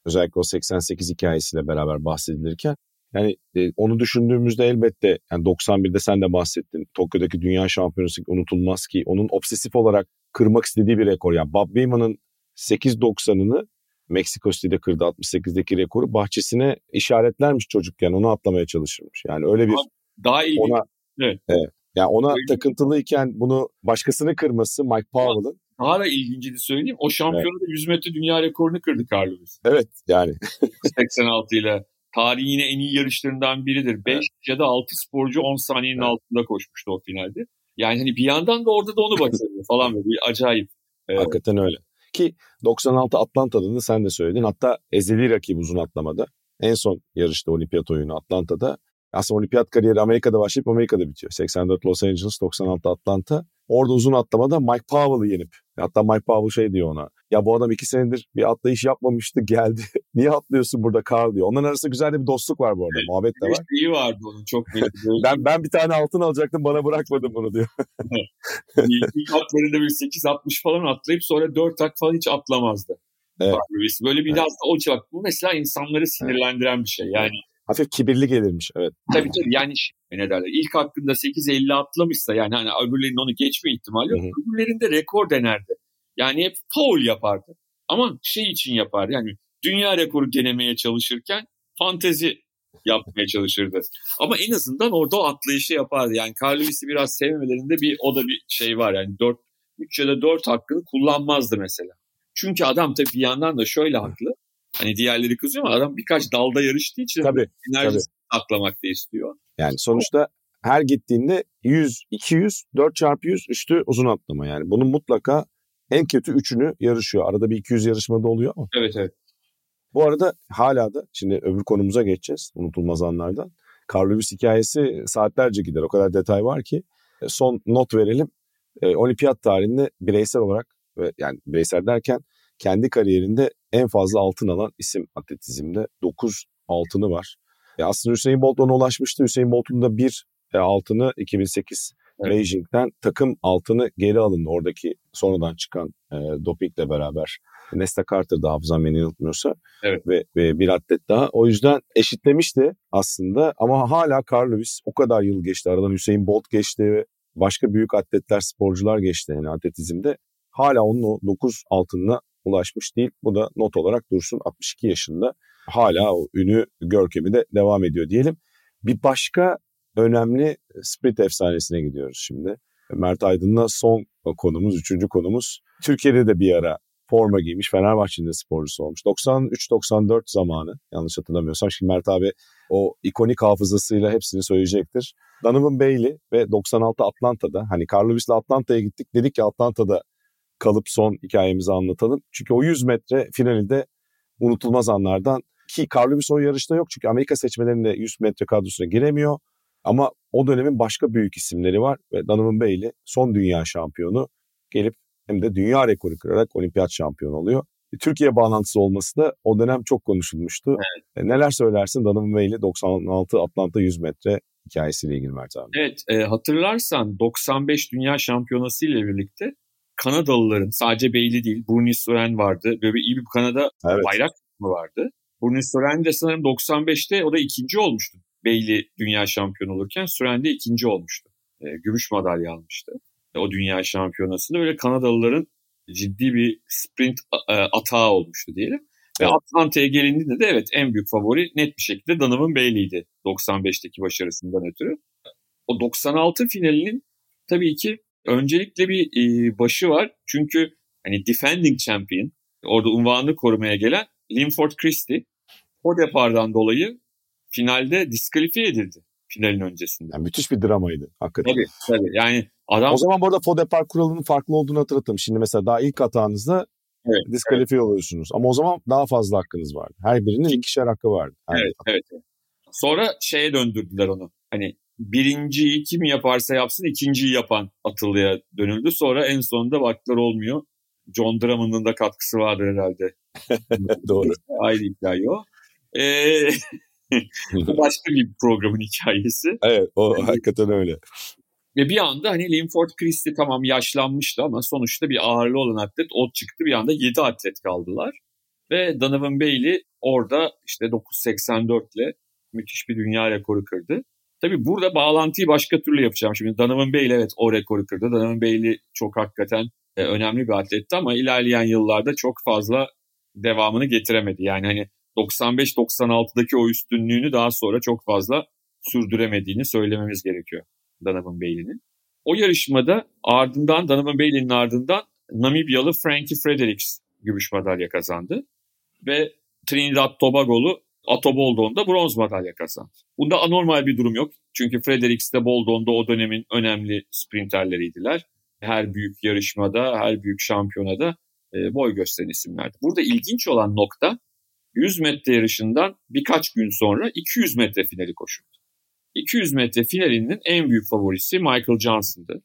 Özellikle o 88 hikayesiyle beraber bahsedilirken. Yani e, onu düşündüğümüzde elbette yani 91'de sen de bahsettin. Tokyo'daki dünya şampiyonası unutulmaz ki onun obsesif olarak kırmak istediği bir rekor. Yani Bob Beeman'ın 8.90'ını Meksiko City'de kırdı 68'deki rekoru. Bahçesine işaretlermiş çocukken onu atlamaya çalışırmış. Yani öyle bir daha iyi. Ona, evet. evet. Yani ona öyle. takıntılıyken bunu başkasını kırması Mike Powell'ın daha da ilgincini söyleyeyim. O şampiyonada evet. 100 metre dünya rekorunu kırdı Carlos. Evet yani. 86 ile. Tarihin yine en iyi yarışlarından biridir. 5 evet. ya da 6 sporcu 10 saniyenin evet. altında koşmuştu o finalde. Yani hani bir yandan da orada da onu başarıyor falan böyle bir acayip. Evet. Hakikaten öyle. Ki 96 Atlanta'da da sen de söyledin. Hatta ezeli rakip uzun atlamada. En son yarışta olimpiyat oyunu Atlanta'da. Aslında olimpiyat kariyeri Amerika'da başlayıp Amerika'da bitiyor. 84 Los Angeles, 96 Atlanta. Orada uzun atlamada Mike Powell'ı yenip hatta Mike Powell şey diyor ona ya bu adam iki senedir bir atlayış yapmamıştı geldi. Niye atlıyorsun burada Carl diyor. Onların arasında güzel de bir dostluk var bu arada. Evet, Muhabbet de var. İyi vardı onun çok ben, ben bir tane altın alacaktım bana bırakmadın bunu diyor. İlk atlarında bir 8-60 falan atlayıp sonra 4 tak falan hiç atlamazdı. Evet. Böyle biraz evet. da o bak bu mesela insanları sinirlendiren bir şey. Yani hafif kibirli gelirmiş. Evet. Tabii tabii yani ne derler ilk hakkında 8.50 atlamışsa yani hani öbürlerinin onu geçme ihtimali yok. Öbürlerinde rekor denerdi. Yani hep foul yapardı. Ama şey için yapar yani dünya rekoru denemeye çalışırken fantezi yapmaya çalışırdı. Ama en azından orada o atlayışı yapardı. Yani Carl Lewis'i biraz sevmelerinde bir o da bir şey var. Yani 4 3 ya da 4 hakkını kullanmazdı mesela. Çünkü adam tabii bir yandan da şöyle haklı. Hani diğerleri kızıyor ama adam birkaç dalda yarıştığı için tabii, enerjisini aklamak da istiyor. Yani sonuçta her gittiğinde 100, 200, 4 çarpı 100 üstü uzun atlama yani. Bunun mutlaka en kötü üçünü yarışıyor. Arada bir 200 yarışmada oluyor ama. Evet evet. Bu arada hala da şimdi öbür konumuza geçeceğiz unutulmaz anlardan. Carl Lewis hikayesi saatlerce gider. O kadar detay var ki. Son not verelim. E, olimpiyat tarihinde bireysel olarak ve yani bireysel derken kendi kariyerinde en fazla altın alan isim atletizmde. 9 altını var. E aslında Hüseyin Bolt ona ulaşmıştı. Hüseyin Bolt'un da bir e, altını 2008 evet. Beijing'den takım altını geri alındı. Oradaki sonradan çıkan e, dopingle beraber. Nesta Carter da hafızam beni yanıltmıyorsa. Evet. Ve, ve bir atlet daha. O yüzden eşitlemişti aslında ama hala Carl Lewis o kadar yıl geçti. Aradan Hüseyin Bolt geçti ve başka büyük atletler, sporcular geçti yani atletizmde. Hala onun o 9 altınına ulaşmış değil. Bu da not olarak dursun 62 yaşında. Hala o ünü, görkemi de devam ediyor diyelim. Bir başka önemli sprint efsanesine gidiyoruz şimdi. Mert Aydın'la son konumuz, üçüncü konumuz. Türkiye'de de bir ara forma giymiş Fenerbahçe'nin de sporcusu olmuş. 93-94 zamanı yanlış hatırlamıyorsam. Şimdi Mert abi o ikonik hafızasıyla hepsini söyleyecektir. Donovan Bailey ve 96 Atlanta'da hani Carl Lewis'le Atlanta'ya gittik. Dedik ki Atlanta'da kalıp son hikayemizi anlatalım. Çünkü o 100 metre finalinde unutulmaz anlardan ki Carl Lewis o yarışta yok çünkü Amerika seçmelerinde 100 metre kadrosuna giremiyor. Ama o dönemin başka büyük isimleri var ve Donovan Bailey son dünya şampiyonu gelip hem de dünya rekoru kırarak olimpiyat şampiyonu oluyor. Türkiye bağlantısı olması da o dönem çok konuşulmuştu. Evet. E, neler söylersin Donovan Bailey 96 Atlanta 100 metre hikayesiyle ilgili Mert abi? Evet e, hatırlarsan 95 Dünya Şampiyonası ile birlikte Kanadalıların sadece Bailey değil Burnice Soren vardı. Böyle iyi bir Kanada evet. bayrak mı vardı. Burnice Soren de sanırım 95'te o da ikinci olmuştu. Bailey dünya şampiyonu olurken Soren de ikinci olmuştu. E, gümüş madalya almıştı. E, o dünya şampiyonasında öyle Kanadalıların ciddi bir sprint e, atağı olmuştu diyelim. Ve evet. Atlanta'ya gelindiğinde de evet en büyük favori net bir şekilde Donovan Bailey'di 95'teki başarısından ötürü. O 96 finalinin tabii ki öncelikle bir e, başı var. Çünkü hani defending champion orada unvanını korumaya gelen Linford Christie o depardan dolayı finalde diskalifiye edildi finalin öncesinde. Yani müthiş bir dramaydı hakikaten. Tabii tabii yani adam... O zaman bu arada Fodepar kuralının farklı olduğunu hatırlattım. Şimdi mesela daha ilk hatanızda evet, diskalifiye evet. oluyorsunuz. Ama o zaman daha fazla hakkınız vardı. Her birinin ikişer hakkı vardı. evet, evet. Sonra şeye döndürdüler onu. Hani birinciyi kim yaparsa yapsın ikinciyi yapan atılıya dönüldü. Sonra en sonunda baktılar olmuyor. John Drummond'un da katkısı vardır herhalde. Doğru. Ayrı hikaye o. Ee, bu başka bir programın hikayesi. Evet o yani, hakikaten öyle. Ve bir anda hani Linford Christie tamam yaşlanmıştı ama sonuçta bir ağırlı olan atlet o çıktı. Bir anda 7 atlet kaldılar. Ve Donovan Bailey orada işte 9.84 ile müthiş bir dünya rekoru kırdı. Tabii burada bağlantıyı başka türlü yapacağım. Şimdi Donovan Bailey evet o rekoru kırdı. Donovan Bailey çok hakikaten e, önemli bir atletti ama ilerleyen yıllarda çok fazla devamını getiremedi. Yani hani 95-96'daki o üstünlüğünü daha sonra çok fazla sürdüremediğini söylememiz gerekiyor Donovan Bailey'nin. O yarışmada ardından Donovan Bailey'nin ardından Namibyalı Frankie Fredericks gümüş madalya kazandı. Ve Trinidad Tobago'lu Ato Boldon da bronz madalya kazandı. Bunda anormal bir durum yok. Çünkü Fredericks de Boldon o dönemin önemli sprinterleriydiler. Her büyük yarışmada, her büyük şampiyonada e, boy gösteren isimlerdi. Burada ilginç olan nokta 100 metre yarışından birkaç gün sonra 200 metre finali koşuldu. 200 metre finalinin en büyük favorisi Michael Johnson'dı.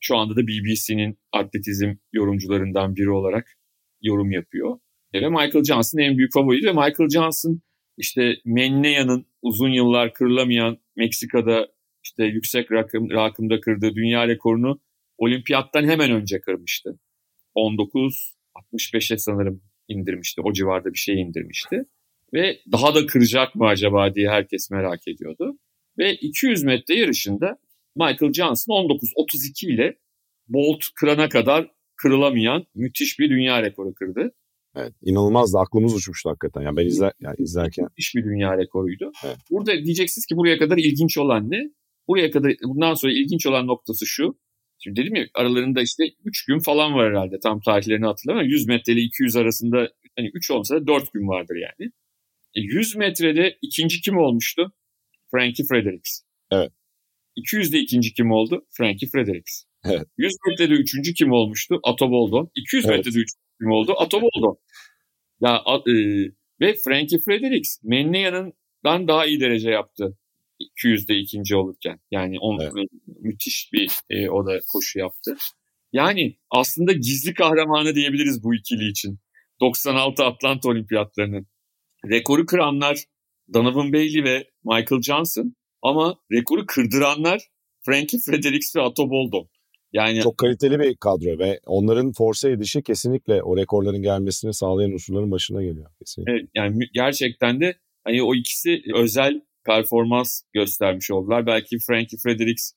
Şu anda da BBC'nin atletizm yorumcularından biri olarak yorum yapıyor. Ve Michael Johnson en büyük favoriydi ve Michael Johnson işte Mennea'nın uzun yıllar kırılamayan Meksika'da işte yüksek rakım, rakımda kırdığı dünya rekorunu olimpiyattan hemen önce kırmıştı. 19.65'e sanırım indirmişti. O civarda bir şey indirmişti. Ve daha da kıracak mı acaba diye herkes merak ediyordu. Ve 200 metre yarışında Michael Johnson 19.32 ile Bolt kırana kadar kırılamayan müthiş bir dünya rekoru kırdı. Evet, inanılmaz da aklımız uçmuştu hakikaten. Yani ben izler, yani izlerken. Müthiş bir dünya rekoruydu. Evet. Burada diyeceksiniz ki buraya kadar ilginç olan ne? Buraya kadar bundan sonra ilginç olan noktası şu. Şimdi dedim ya aralarında işte 3 gün falan var herhalde tam tarihlerini hatırlamıyorum. 100 metre ile 200 arasında hani 3 olsa da 4 gün vardır yani. E 100 metrede ikinci kim olmuştu? Frankie Fredericks. Evet. 200'de ikinci kim oldu? Frankie Fredericks. Evet. 100 metrede üçüncü kim olmuştu? Ato Boldon. 200 Evet. metrede üçüncü kim oldu? Ato Boldon. Ya e, ve Frankie Fredericks Mennea'nın daha iyi derece yaptı. 200'de ikinci olurken. Yani on, Evet. müthiş bir e, o da koşu yaptı. Yani aslında gizli kahramanı diyebiliriz bu ikili için. 96 Atlanta Olimpiyatlarının. Rekoru kıranlar Donovan Bailey ve Michael Johnson ama rekoru kırdıranlar Frankie Fredericks ve Ato Boldon. Yani Çok kaliteli bir kadro ve onların force edişi kesinlikle o rekorların gelmesini sağlayan unsurların başına geliyor. Kesinlikle. Evet, yani gerçekten de hani o ikisi özel performans göstermiş oldular. Belki Frankie Fredericks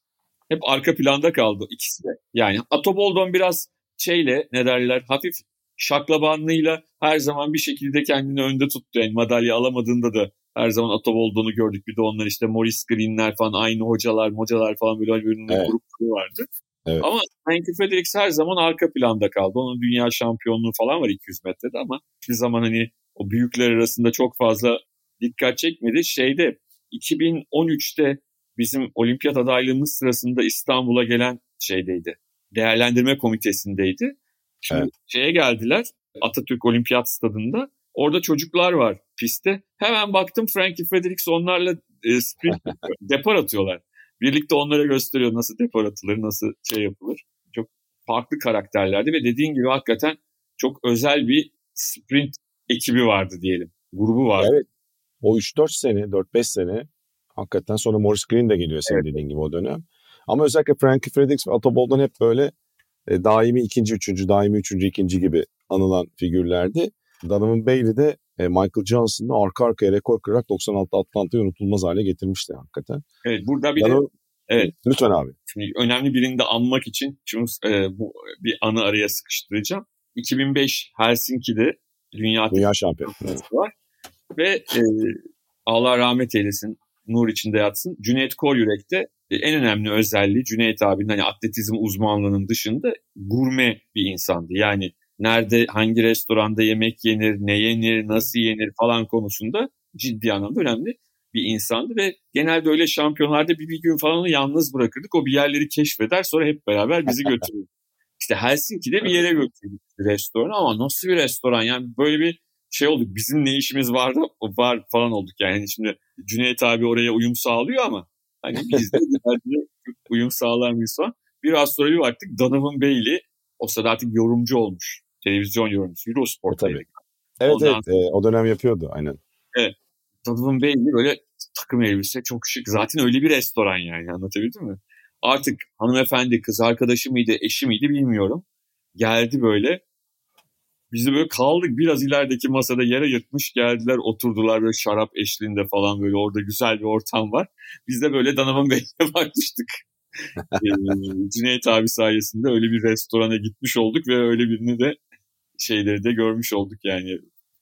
hep arka planda kaldı ikisi de. Yani Ato Boldon biraz şeyle ne derler hafif şaklabanlığıyla her zaman bir şekilde kendini önde tuttu. Yani madalya alamadığında da her zaman Ato Boldon'u gördük. Bir de onlar işte Maurice Green'ler falan aynı hocalar hocalar falan böyle bir Evet. grup vardı. Evet. Ama Frankie Fredericks her zaman arka planda kaldı. Onun dünya şampiyonluğu falan var 200 metrede ama hiçbir zaman hani o büyükler arasında çok fazla dikkat çekmedi. Şeyde 2013'te bizim olimpiyat adaylığımız sırasında İstanbul'a gelen şeydeydi. Değerlendirme komitesindeydi. Şimdi Evet. şeye geldiler Atatürk Olimpiyat Stadında. Orada çocuklar var pistte. Hemen baktım Frankie Fredericks onlarla e, sprint depar atıyorlar. Birlikte onlara gösteriyor nasıl depar atılır, nasıl şey yapılır. Çok farklı karakterlerdi ve dediğin gibi hakikaten çok özel bir sprint ekibi vardı diyelim. Grubu vardı. Evet. O 3-4 sene, 4-5 sene hakikaten sonra Morris Green de geliyor senin dediğin gibi o dönem. Ama özellikle Frankie Fredericks ve Boldon hep böyle e, daimi ikinci, üçüncü, daimi üçüncü, ikinci gibi anılan figürlerdi. Donovan Bailey de e, Michael Johnson'la arka arkaya rekor kırarak 96 Atlanta'yı unutulmaz hale getirmişti hakikaten. Evet burada bir de Donovan- evet. Lütfen abi. Şimdi önemli birini de anmak için şimdi e, bu bir anı araya sıkıştıracağım. 2005 Helsinki'de Dünya Dünya. Kupası var ve e, Allah rahmet eylesin, nur içinde yatsın. Cüneyt Koryürek de e, en önemli özelliği Cüneyt abinin hani atletizm uzmanlığının dışında gurme bir insandı. Yani nerede, hangi restoranda yemek yenir, ne yenir, nasıl yenir falan konusunda ciddi anlamda önemli bir insandı ve genelde öyle şampiyonlarda bir, bir gün falan onu yalnız bırakırdık. O bir yerleri keşfeder sonra hep beraber bizi götürürdü. İşte Helsinki'de bir yere götürdük restoran ama nasıl bir restoran yani böyle bir şey olduk bizim ne işimiz vardı var falan olduk yani şimdi Cüneyt abi oraya uyum sağlıyor ama hani biz de uyum sağlar mıyız falan. Biraz sonra bir baktık Donovan Bailey o sırada artık yorumcu olmuş. Televizyon yorumcusu E, Eurosport'taydı. tabii. Evet Ondan- evet e, o dönem yapıyordu aynen. Donovan Bailey böyle takım elbise çok şık. Zaten öyle bir restoran yani anlatabildim mi? Artık hanımefendi kız arkadaşı mıydı eşi miydi bilmiyorum. Geldi böyle. Biz de böyle kaldık biraz ilerideki masada yere yırtmış geldiler oturdular böyle şarap eşliğinde falan böyle orada güzel bir ortam var. Biz de böyle Donovan Bailey'e bakmıştık. Cüneyt abi sayesinde öyle bir restorana gitmiş olduk ve öyle birini de şeyleri de görmüş olduk yani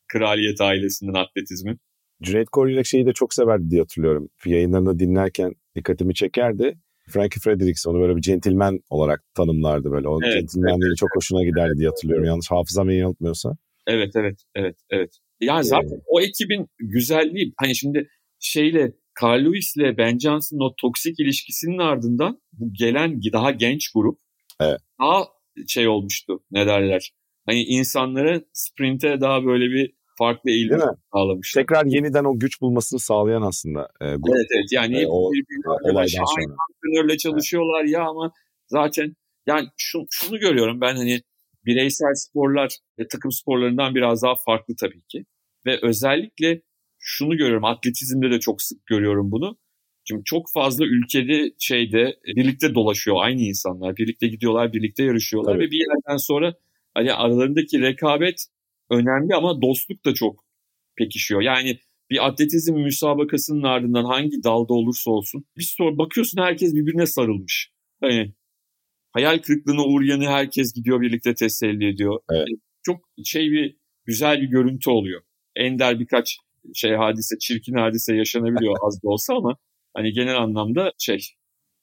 kraliyet ailesinden atletizmin. Cüneyt Koryülek şeyi de çok severdi diye hatırlıyorum. Yayınlarını dinlerken dikkatimi çekerdi. Frankie Fredericks onu böyle bir centilmen olarak tanımlardı böyle. O Evet, centilmenliği çok hoşuna giderdi diye hatırlıyorum. Yanlış hafızam yanıltmıyorsa. Evet evet evet evet. Yani zaten o ekibin güzelliği hani şimdi şeyle Carl Lewis ile Ben Johnson'ın o toksik ilişkisinin ardından bu gelen daha genç grup Evet. daha şey olmuştu ne derler. Hani insanlara sprinte daha böyle bir farklı eğilim sağlamışlar. Tekrar yeniden o güç bulmasını sağlayan aslında e, grup. Evet evet yani E, o olaydan sonra. antrenörle çalışıyorlar ya ama zaten yani şunu, şunu görüyorum ben hani bireysel sporlar ve takım sporlarından biraz daha farklı tabii ki. Ve özellikle şunu görüyorum atletizmde de çok sık görüyorum bunu. Şimdi çok fazla ülkede şeyde birlikte dolaşıyor aynı insanlar. Birlikte gidiyorlar, birlikte yarışıyorlar Tabii. ve bir yerden sonra hani aralarındaki rekabet önemli ama dostluk da çok pekişiyor. Yani bir atletizm müsabakasının ardından hangi dalda olursa olsun bir sonra bakıyorsun herkes birbirine sarılmış. Hani hayal kırıklığına uğrayanı herkes gidiyor birlikte teselli ediyor. Evet. Çok şey bir güzel bir görüntü oluyor. Ender birkaç şey hadise, çirkin hadise yaşanabiliyor az da olsa ama hani genel anlamda şey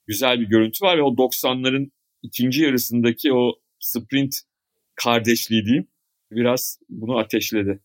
güzel bir görüntü var ve o 90'ların ikinci yarısındaki o sprint kardeşliği diyeyim biraz bunu ateşledi.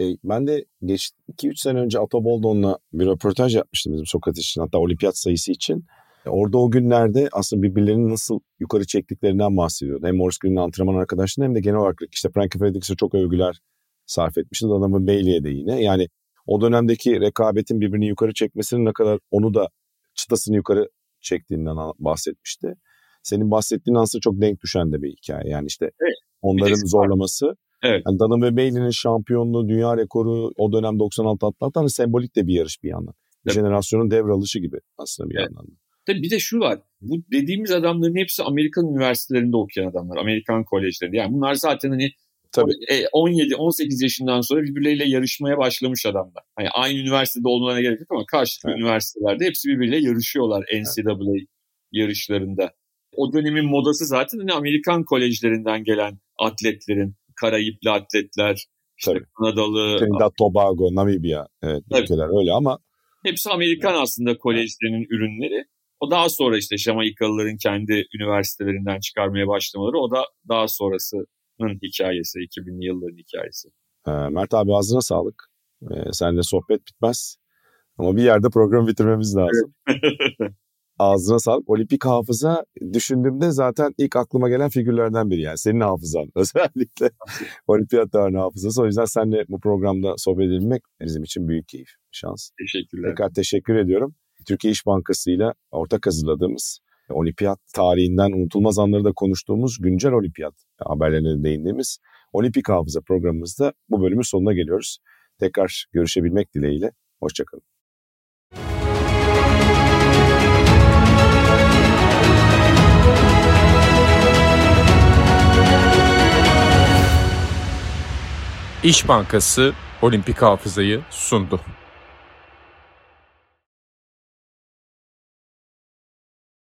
E, ben de geç 2-3 sene önce Ato Boldon'la bir röportaj yapmıştım bizim Sokrat için hatta olimpiyat sayısı için. E, orada o günlerde aslında birbirlerini nasıl yukarı çektiklerinden bahsediyordu. Hem Morris Green'in antrenman arkadaşlarına hem de genel olarak işte Frankie Fredericks'e çok övgüler sarf etmişti. Adamın Bailey'e de yine. Yani o dönemdeki rekabetin birbirini yukarı çekmesinin ne kadar onu da çıtasını yukarı çektiğinden bahsetmişti. Senin bahsettiğin aslında çok denk düşen de bir hikaye. Yani işte evet. Onların zorlaması. Evet. Yani Dunham ve Bailey'nin şampiyonluğu, dünya rekoru o dönem 96 atlattı. Hani sembolik de bir yarış bir yandan. Evet. jenerasyonun devralışı gibi aslında bir Evet. yandan. da. Tabii bir de şu var. Bu dediğimiz adamların hepsi Amerikan üniversitelerinde okuyan adamlar. Amerikan kolejlerinde. Yani bunlar zaten hani Tabii. e, 17-18 yaşından sonra birbirleriyle yarışmaya başlamış adamlar. Hani aynı üniversitede olmalarına gerek yok ama karşılıklı Evet. üniversitelerde hepsi birbiriyle yarışıyorlar NCAA yarışlarında. O dönemin modası zaten hani Amerikan kolejlerinden gelen atletlerin, Karayipli atletler, işte Tabii. Kanadalı, Trinidad, Tobago, Namibya evet, Tabii. ülkeler öyle ama hepsi Amerikan aslında kolejlerinin ürünleri. O daha sonra işte Jamaikalıların kendi üniversitelerinden çıkarmaya başlamaları o da daha sonrasının hikayesi, 2000'li yılların hikayesi. e, Mert abi ağzına sağlık. E, seninle sohbet bitmez. Ama bir yerde programı bitirmemiz lazım. Ağzına sağlık. Olimpik hafıza düşündüğümde zaten ilk aklıma gelen figürlerden biri yani. Senin hafızan özellikle. Olimpiyat tarihinin hafızası. O yüzden seninle bu programda sohbet edilmek bizim için büyük keyif, şans. Teşekkürler. Tekrar teşekkür ediyorum. Türkiye İş Bankası ile ortak hazırladığımız olimpiyat tarihinden unutulmaz anları da konuştuğumuz güncel olimpiyat haberlerine de değindiğimiz Olimpik Hafıza programımızda bu bölümün sonuna geliyoruz. Tekrar görüşebilmek dileğiyle. Hoşçakalın. İş Bankası Olimpik Hafızayı sundu.